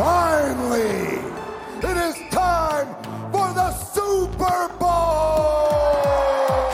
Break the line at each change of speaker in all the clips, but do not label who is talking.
Fire!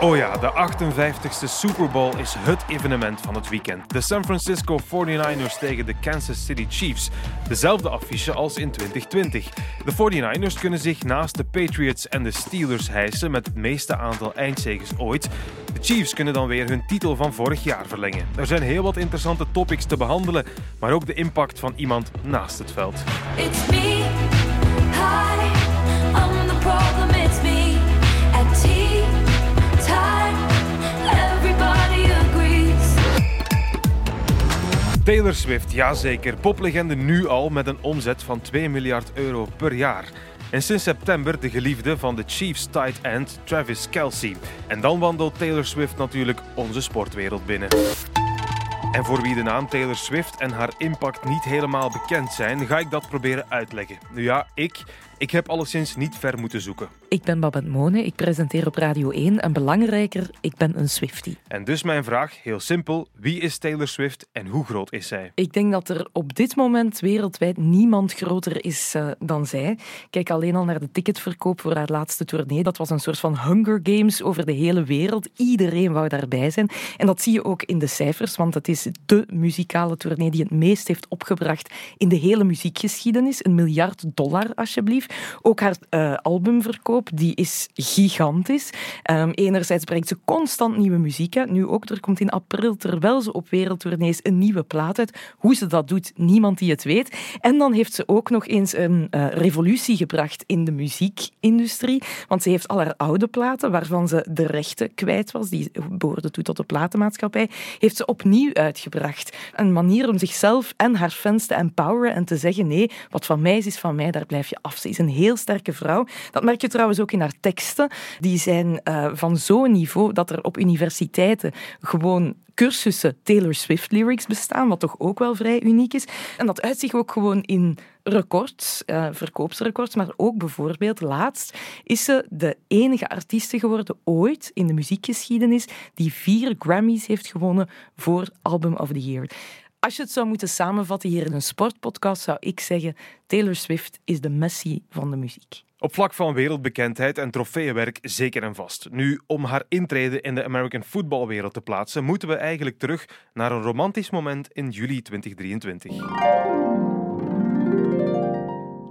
Oh ja, de 58ste Super Bowl is het evenement van het weekend. De San Francisco 49ers tegen de Kansas City Chiefs. Dezelfde affiche als in 2020. De 49ers kunnen zich naast de Patriots en de Steelers hijsen met het meeste aantal eindzegers ooit. De Chiefs kunnen dan weer hun titel van vorig jaar verlengen. Er zijn heel wat interessante topics te behandelen, maar ook de impact van iemand naast het veld.
It's me.
Taylor Swift, jazeker. Poplegende nu al met een omzet van 2 miljard euro per jaar. En sinds september de geliefde van de Chiefs tight end Travis Kelsey. En dan wandelt Taylor Swift natuurlijk onze sportwereld binnen. En voor wie de naam Taylor Swift en haar impact niet helemaal bekend zijn, ga ik dat proberen uitleggen. Nu ja, ik, ik heb alleszins niet ver moeten zoeken.
Ik ben Babette Mone, ik presenteer op Radio 1 en belangrijker, ik ben een Swiftie.
En dus mijn vraag, heel simpel, wie is Taylor Swift en hoe groot is zij?
Ik denk dat er op dit moment wereldwijd niemand groter is eh, dan zij. Kijk alleen al naar de ticketverkoop voor haar laatste tournee. Dat was een soort van Hunger Games over de hele wereld. Iedereen wou daarbij zijn. En dat zie je ook in de cijfers, want het is de muzikale tournee die het meest heeft opgebracht in de hele muziekgeschiedenis. Een miljard dollar, alsjeblieft. Ook haar eh, albumverkoop, die is gigantisch. Ehm, enerzijds brengt ze constant nieuwe muziek uit. Nu ook, er komt in april, terwijl ze op wereldtournees, een nieuwe plaat uit. Hoe ze dat doet, niemand die het weet. En dan heeft ze ook nog eens een eh, revolutie gebracht in de muziekindustrie. Want ze heeft al haar oude platen, waarvan ze de rechten kwijt was, die behoorden toe tot de platenmaatschappij, heeft ze opnieuw uitgebracht. Een manier om zichzelf en haar fans te empoweren en te zeggen, nee, wat van mij is, is van mij, daar blijf je af. Ze is een heel sterke vrouw. Dat merk je trouwens ook in haar teksten. Die zijn uh, van zo'n niveau dat er op universiteiten gewoon cursussen Taylor Swift lyrics bestaan, wat toch ook wel vrij uniek is. En dat uit zich ook gewoon in records, uh, verkoopsrecords, maar ook bijvoorbeeld laatst is ze de enige artieste geworden ooit in de muziekgeschiedenis die vier Grammys heeft gewonnen voor Album of the Year. Als je het zou moeten samenvatten hier in een sportpodcast, zou ik zeggen: Taylor Swift is de Messi van de muziek.
Op vlak van wereldbekendheid en trofeeënwerk zeker en vast. Nu, om haar intrede in de American footballwereld te plaatsen, moeten we eigenlijk terug naar een romantisch moment in juli 2023.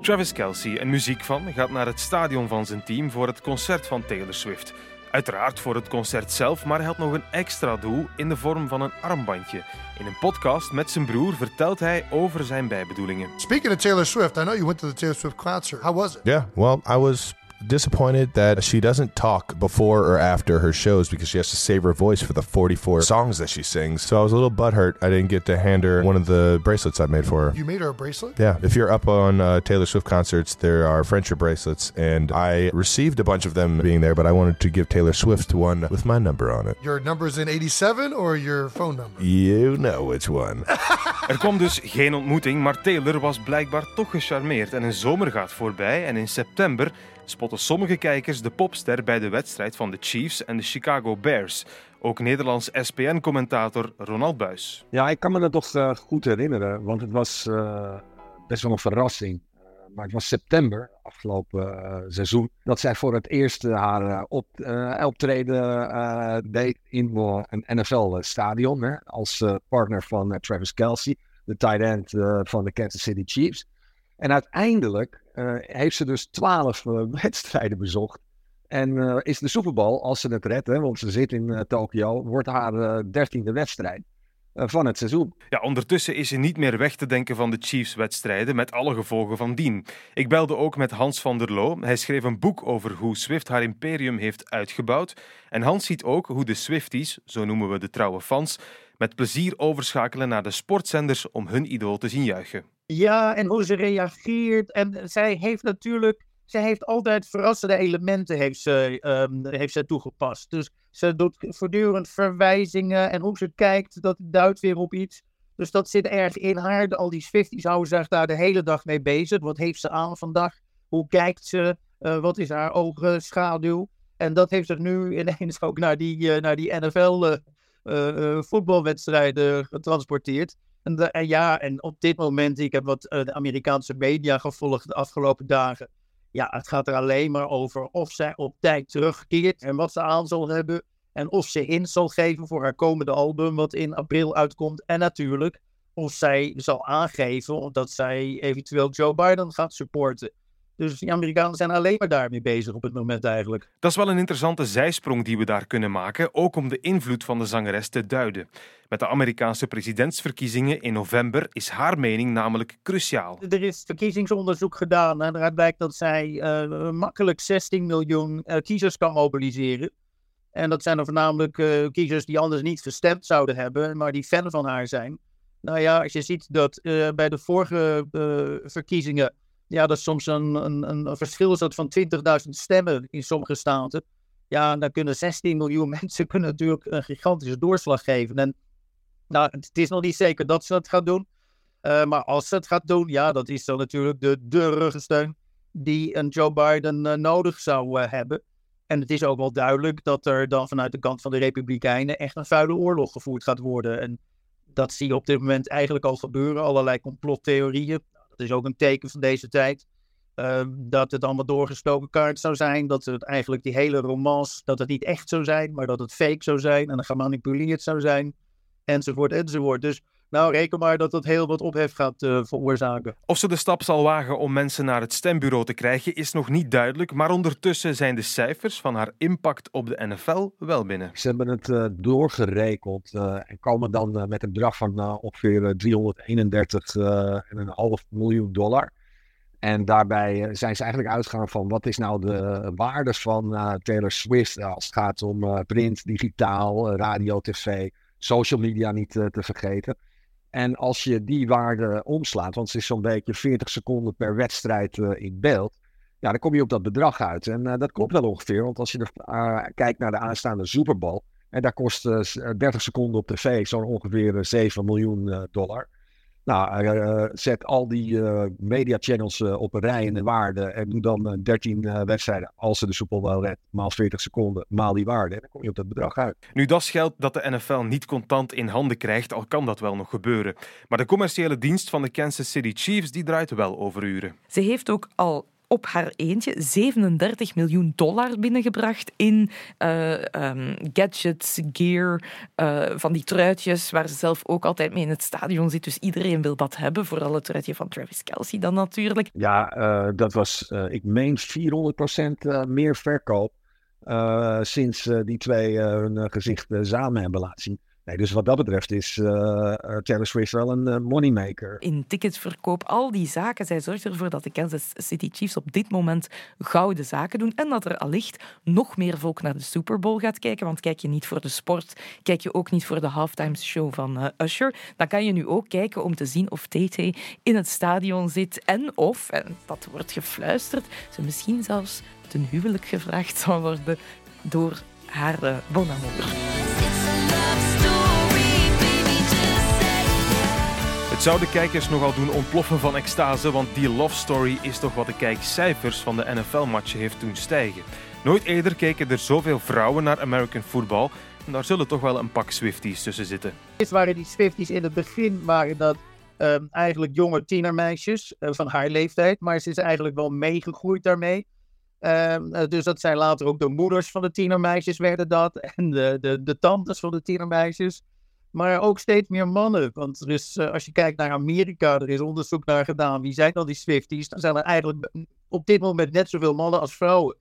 Travis Kelsey, een muziekfan, gaat naar het stadion van zijn team voor het concert van Taylor Swift. Uiteraard voor het concert zelf, maar hij had nog een extra doel in de vorm van een armbandje. In een podcast met zijn broer vertelt hij over zijn bijbedoelingen.
Speaking of Taylor Swift, I know you went to the Taylor Swift concert. How was it?
Yeah, well, I was disappointed that she doesn't talk before or after her shows because she has to save her voice for the 44 songs that she sings. So I was a little butthurt I didn't get to hand her one of the bracelets I made for her.
You made her a bracelet?
Yeah, if you're up on uh, Taylor Swift concerts, there are friendship bracelets, and I received a bunch of them being there, but I wanted to give Taylor Swift one with my number on it.
Your number's in 87 or your phone number?
You know which one.
Er kwam dus geen ontmoeting, maar Taylor was blijkbaar toch gecharmeerd. En een zomer gaat voorbij en in september spotten sommige kijkers de popster bij de wedstrijd van de Chiefs en de Chicago Bears. Ook Nederlands SPN-commentator Ronald Buis.
Ja, ik kan me dat toch uh, goed herinneren, want het was uh, best wel een verrassing. Uh, maar het was september, afgelopen seizoen, dat zij voor het eerst haar op, optreden deed in een NFL-stadion. Als partner van Travis Kelsey, de tight end van de Kansas City Chiefs. En uiteindelijk uh, heeft ze dus twaalf uh, wedstrijden bezocht. En uh, is de Super Bowl, als ze het redt, want ze zit in Tokio, wordt haar dertiende wedstrijd van het seizoen.
Ja, ondertussen is ze niet meer weg te denken van de Chiefs-wedstrijden, met alle gevolgen van dien. Ik belde ook met Hans van der Loo. Hij schreef een boek over hoe Swift haar imperium heeft uitgebouwd. En Hans ziet ook hoe de Swifties, zo noemen we de trouwe fans, met plezier overschakelen naar de sportzenders om hun idool te zien juichen.
Ja, en hoe ze reageert. En zij heeft natuurlijk, zij heeft altijd verrassende elementen heeft ze, um, heeft ze toegepast. Dus ze doet voortdurend verwijzingen en hoe ze kijkt, dat duidt weer op iets. Dus dat zit erg in haar. Al die Swifties houden zich daar de hele dag mee bezig. Wat heeft ze aan vandaag? Hoe kijkt ze? Uh, wat is haar oogschaduw? En dat heeft zich nu ineens ook naar die, uh, naar die NFL uh, voetbalwedstrijden getransporteerd. En, en ja, en op dit moment, ik heb wat eh, de Amerikaanse media gevolgd de afgelopen dagen. Ja, het gaat er alleen maar over of zij op tijd terugkeert en wat ze aan zal hebben. En of ze in zal geven voor haar komende album, wat in april uitkomt. En natuurlijk of zij zal aangeven dat zij eventueel Joe Biden gaat supporten. Dus de Amerikanen zijn alleen maar daarmee bezig op het moment eigenlijk.
Dat is wel een interessante zijsprong die we daar kunnen maken, ook om de invloed van de zangeres te duiden. Met de Amerikaanse presidentsverkiezingen in november is haar mening namelijk cruciaal.
Er is verkiezingsonderzoek gedaan en daaruit blijkt dat zij eh, makkelijk 16 miljoen eh, kiezers kan mobiliseren. En dat zijn dan voornamelijk eh, kiezers die anders niet gestemd zouden hebben, maar die fan van haar zijn. Nou ja, als je ziet dat bij de vorige verkiezingen, ja, dat soms een, een, een verschil is dat van 20.000 stemmen in sommige staten. Ja, dan kunnen 16 miljoen mensen kunnen natuurlijk een gigantische doorslag geven. En nou, het is nog niet zeker dat ze dat gaan doen. Uh, maar als ze het gaat doen, ja, dat is dan natuurlijk de, de ruggensteun die een Joe Biden uh, nodig zou uh, hebben. En het is ook wel duidelijk dat er dan vanuit de kant van de Republikeinen echt een vuile oorlog gevoerd gaat worden. En dat zie je op dit moment eigenlijk al gebeuren. Allerlei complottheorieën. Dat is ook een teken van deze tijd. Uh, dat het allemaal doorgestoken kaart zou zijn. Dat het eigenlijk die hele romans, dat het niet echt zou zijn, maar dat het fake zou zijn en gemanipuleerd zou zijn. Enzovoort, enzovoort. Dus nou, reken maar dat dat heel wat ophef gaat uh, veroorzaken.
Of ze de stap zal wagen om mensen naar het stembureau te krijgen, is nog niet duidelijk. Maar ondertussen zijn de cijfers van haar impact op de NFL wel binnen.
Ze hebben het uh, doorgerekend uh, en komen dan met een bedrag van ongeveer 331,5 miljoen dollar. En daarbij zijn ze eigenlijk uitgegaan van wat is nou de waarde van Taylor Swift als het gaat om print, digitaal, radio, tv, social media niet te vergeten. En als je die waarde omslaat, want het is zo'n beetje 40 seconden per wedstrijd uh, in beeld, ja, dan kom je op dat bedrag uit. En uh, dat klopt wel ongeveer, want als je er, uh, kijkt naar de aanstaande Super Bowl, en daar kost 30 seconden op tv zo'n ongeveer 7 miljoen dollar. Nou, zet al die media channels op een rij in de waarde en doe dan 13 wedstrijden, als ze de Super Bowl redt, maal 40 seconden, maal die waarde. En dan kom je op dat bedrag uit.
Nu, dat is geld dat de NFL niet contant in handen krijgt, al kan dat wel nog gebeuren. Maar de commerciële dienst van de Kansas City Chiefs, die draait wel over uren.
Ze heeft ook al op haar eentje 37 miljoen dollar binnengebracht in uh, um, gadgets, gear, uh, van die truitjes waar ze zelf ook altijd mee in het stadion zit. Dus iedereen wil dat hebben, vooral het truitje van Travis Kelsey dan natuurlijk.
Ja, uh, dat was, ik meen, 400% meer verkoop sinds die twee hun gezicht samen hebben laten zien. Dus wat dat betreft is uh, Taylor wel een uh, moneymaker.
In ticketsverkoop, al die zaken, zij zorgt ervoor dat de Kansas City Chiefs op dit moment gouden zaken doen en dat er allicht nog meer volk naar de Super Bowl gaat kijken. Want kijk je niet voor de sport, kijk je ook niet voor de halftime show van Usher, dan kan je nu ook kijken om te zien of TT in het stadion zit en of, en dat wordt gefluisterd, ze misschien zelfs ten huwelijk gevraagd zal worden door haar uh,
Het zou de kijkers nogal doen ontploffen van extase, want die love story is toch wat de kijkcijfers van de NFL-matchen heeft doen stijgen. Nooit eerder keken er zoveel vrouwen naar American football. En daar zullen toch wel een pak Swifties tussen zitten.
Eerst waren die Swifties in het begin waren dat um, eigenlijk jonge tienermeisjes uh, van haar leeftijd. Maar ze is eigenlijk wel meegegroeid daarmee. Um, uh, dus dat zijn later ook de moeders van de tienermeisjes werden dat. En de, de, de tantes van de tienermeisjes. Maar ook steeds meer mannen. Want er is, uh, als je kijkt naar Amerika, er is onderzoek naar gedaan. Wie zijn dan die Swifties? Dan zijn er eigenlijk op dit moment net zoveel mannen als vrouwen.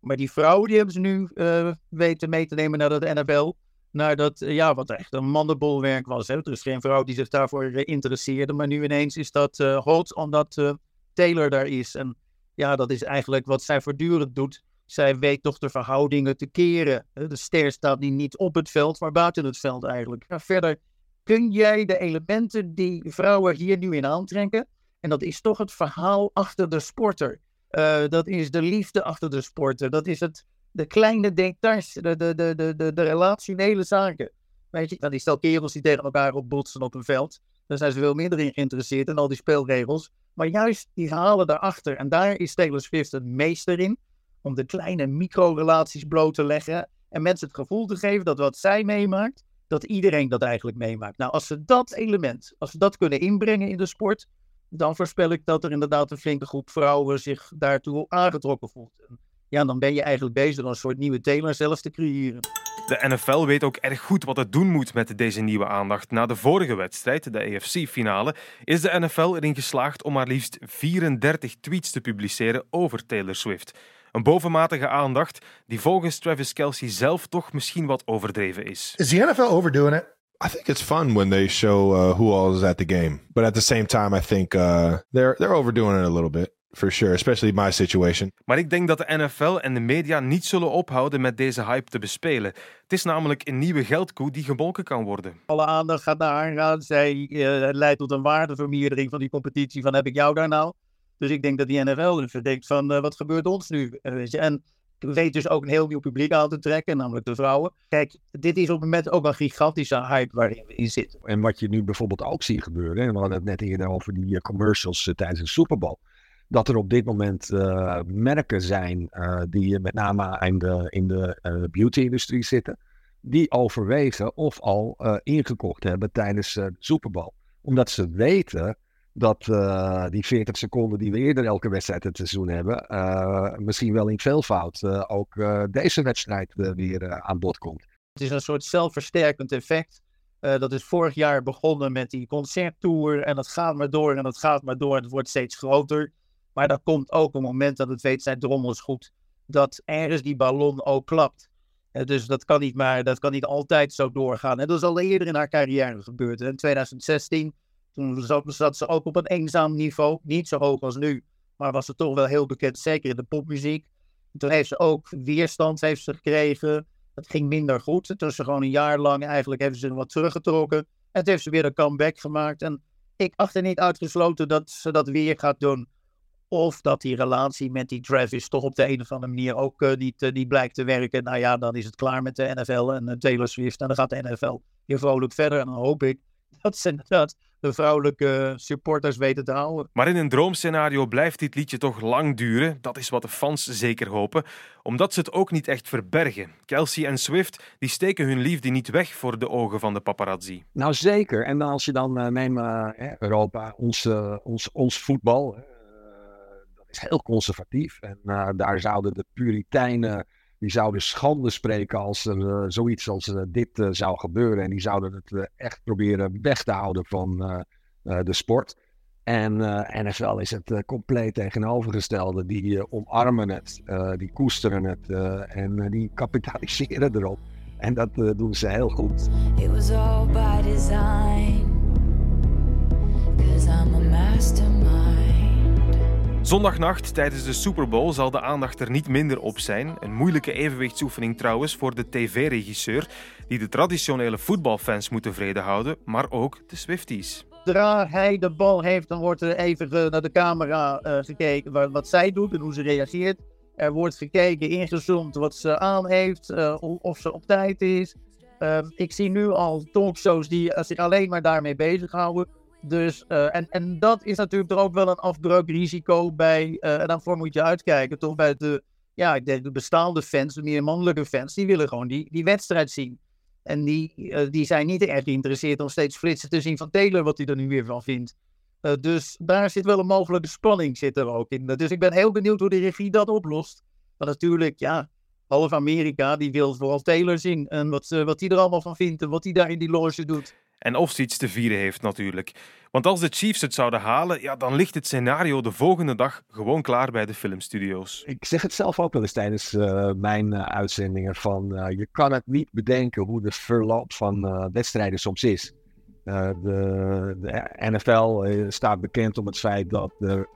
Maar die vrouwen die hebben ze nu uh, weten mee te nemen naar de NFL. Naar dat, uh, ja, wat echt een mannenbolwerk was. Hè? Er is geen vrouw die zich daarvoor interesseerde. Maar nu ineens is dat hot omdat Taylor daar is. En ja, dat is eigenlijk wat zij voortdurend doet. Zij weet toch de verhoudingen te keren. De ster staat niet op het veld, maar buiten het veld eigenlijk. Maar verder kun jij de elementen die vrouwen hier nu in aantrekken. En dat is toch het verhaal achter de sporter. Uh, dat is de liefde achter de sporter. Dat is het, de kleine details, de, de, de, de, de, relationele zaken. Weet je, dan die stel kerels die tegen elkaar opbotsen op een veld. Daar zijn ze veel minder in geïnteresseerd in al die speelregels. Maar juist die verhalen daarachter. En daar is Taylor Swift een meester in om de kleine micro-relaties bloot te leggen en mensen het gevoel te geven dat wat zij meemaakt, dat iedereen dat eigenlijk meemaakt. Nou, als ze dat element, als ze dat kunnen inbrengen in de sport, dan voorspel ik dat er inderdaad een flinke groep vrouwen zich daartoe aangetrokken voelt. Ja, dan ben je eigenlijk bezig om een soort nieuwe Taylor zelf te creëren.
De NFL weet ook erg goed wat het doen moet met deze nieuwe aandacht. Na de vorige wedstrijd, de AFC-finale, is de NFL erin geslaagd om maar liefst 34 tweets te publiceren over Taylor Swift. Een bovenmatige aandacht die volgens Travis Kelsey zelf toch misschien wat overdreven is.
Is the NFL overdoing it?
I think it's fun when they show uh, who all is at the game, but at the same time, I think uh, they're they're overdoing it a little bit for sure, especially my situation.
Maar ik denk dat de NFL en de media niet zullen ophouden met deze hype te bespelen. Het is namelijk een nieuwe geldkoe die gemolken kan worden.
Alle aandacht gaat naar haar gaan. Zij eh, het leidt tot een waardevermeerdering van die competitie. Van heb ik jou daar nou? Dus ik denk dat die NFL even denkt van eh, wat gebeurt ons nu? Eh? En weet dus ook een heel nieuw publiek aan te trekken, namelijk de vrouwen. Kijk, dit is op het moment ook een gigantische hype waarin we in zitten.
En wat je nu bijvoorbeeld ook ziet gebeuren, en we hadden het net eerder over die eh, commercials tijdens de Super Bowl. Dat er op dit moment merken zijn die met name in de, in de beauty-industrie zitten. Die overwegen of al ingekocht hebben tijdens de Super Bowl. Omdat ze weten dat eh, die 40 seconden die we eerder elke wedstrijd het seizoen hebben, eh, misschien wel in veelvoud eh, ook deze wedstrijd weer aan bod komt.
Het is een soort zelfversterkend effect. Dat is vorig jaar begonnen met die concerttour. En dat gaat maar door en dat gaat maar door. En het wordt steeds groter. Maar er komt ook een moment dat het weet zijn drommels goed. Dat ergens die ballon ook klapt. Dus dat kan, niet maar, dat kan niet altijd zo doorgaan. En dat is al eerder in haar carrière gebeurd. In 2016, toen zat, ze ook op een eenzaam niveau. Niet zo hoog als nu. Maar was ze toch wel heel bekend, zeker in de popmuziek. Toen heeft ze ook weerstand heeft ze gekregen. Het ging minder goed. Toen ze gewoon een jaar lang eigenlijk hebben ze wat teruggetrokken. En toen heeft ze weer een comeback gemaakt. En ik achter niet uitgesloten dat ze dat weer gaat doen. Of dat die relatie met die Travis toch op de een of andere manier ook eh, niet, eh, niet blijkt te werken. Nou ja, dan is het klaar met de NFL en eh, Taylor Swift. En dan gaat de NFL weer vrolijk verder. En dan hoop ik dat ze inderdaad de vrouwelijke supporters weten te houden.
Maar in een droomscenario blijft dit liedje toch lang duren. Dat is wat de fans zeker hopen, omdat ze het ook niet echt verbergen. Kelsey en Swift die steken hun liefde niet weg voor de ogen van de paparazzi.
Nou zeker. En dan als je dan uh, neemt uh, Europa, ons, uh, ons, ons voetbal, dat is heel conservatief. En uh, daar zouden de Puritijnen, die zouden schande spreken als er uh, zoiets als uh, dit uh, zou gebeuren. En die zouden het echt proberen weg te houden van de sport. En NFL is het compleet tegenovergestelde. Die omarmen het, die koesteren het en die kapitaliseren erop. En dat doen ze heel goed.
It was all by design. Cause I'm a mastermind.
Zondagnacht tijdens de Super Bowl zal de aandacht er niet minder op zijn. Een moeilijke evenwichtsoefening trouwens voor de tv-regisseur, die de traditionele voetbalfans moet tevreden houden, maar ook de Swifties.
Zodra hij de bal heeft, dan wordt er even naar de camera uh, gekeken wat, zij doet en hoe ze reageert. Er wordt gekeken, ingezoomd wat ze aan heeft, uh, of ze op tijd is. Uh, ik zie nu al talkshows die zich alleen maar daarmee bezighouden. Dus, uh, en, en dat is natuurlijk er ook wel een afbreukrisico bij. Uh, en daarvoor moet je uitkijken, toch bij de, ja, ik denk de bestaande fans, de meer mannelijke fans, die willen gewoon die, die wedstrijd zien. En die, uh, die zijn niet erg geïnteresseerd om steeds flitsen te zien van Taylor, wat hij er nu weer van vindt. dus daar zit wel een mogelijke spanning zit er ook in. Dus ik ben heel benieuwd hoe de regie dat oplost. Maar natuurlijk, ja, half Amerika, die wil vooral Taylor zien. En wat, wat hij er allemaal van vindt en wat hij daar in die loge doet.
En of ze iets te vieren heeft natuurlijk. Want als de Chiefs het zouden halen, ja, dan ligt het scenario de volgende dag gewoon klaar bij de filmstudio's.
Ik zeg het zelf ook wel eens tijdens uh, mijn uh, uitzendingen van uh, je kan het niet bedenken hoe de verloop van wedstrijden soms is. de, de, NFL staat bekend om het feit dat er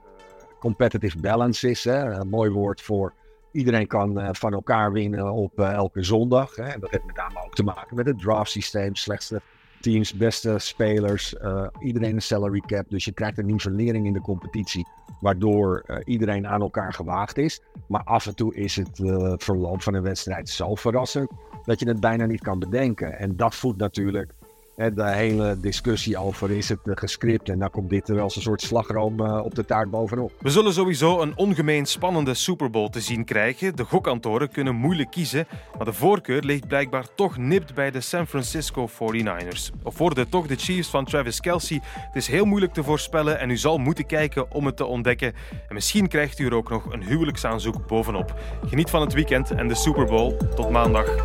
competitive balance is. Hè? Een mooi woord voor Iedereen kan van elkaar winnen op elke zondag. Hè? Dat heeft met name ook te maken met het draft systeem, slechtste teams, beste spelers, uh, iedereen een salary cap. Dus je krijgt een nivellering in de competitie, waardoor uh, iedereen aan elkaar gewaagd is. Maar af en toe is het uh, verloop van een wedstrijd zo verrassend dat je het bijna niet kan bedenken. En dat voedt natuurlijk De hele discussie over is het uh, gescript en dan komt dit er als een soort slagroom uh, op de taart bovenop.
We zullen sowieso een ongemeen spannende Super Bowl te zien krijgen. De gokkantoren kunnen moeilijk kiezen, maar de voorkeur ligt blijkbaar toch nipt bij de San Francisco 49ers. Of worden toch de Chiefs van Travis Kelsey? Het is heel moeilijk te voorspellen en u zal moeten kijken om het te ontdekken. En misschien krijgt u er ook nog een huwelijksaanzoek bovenop. Geniet van het weekend en de Super Bowl. Tot maandag.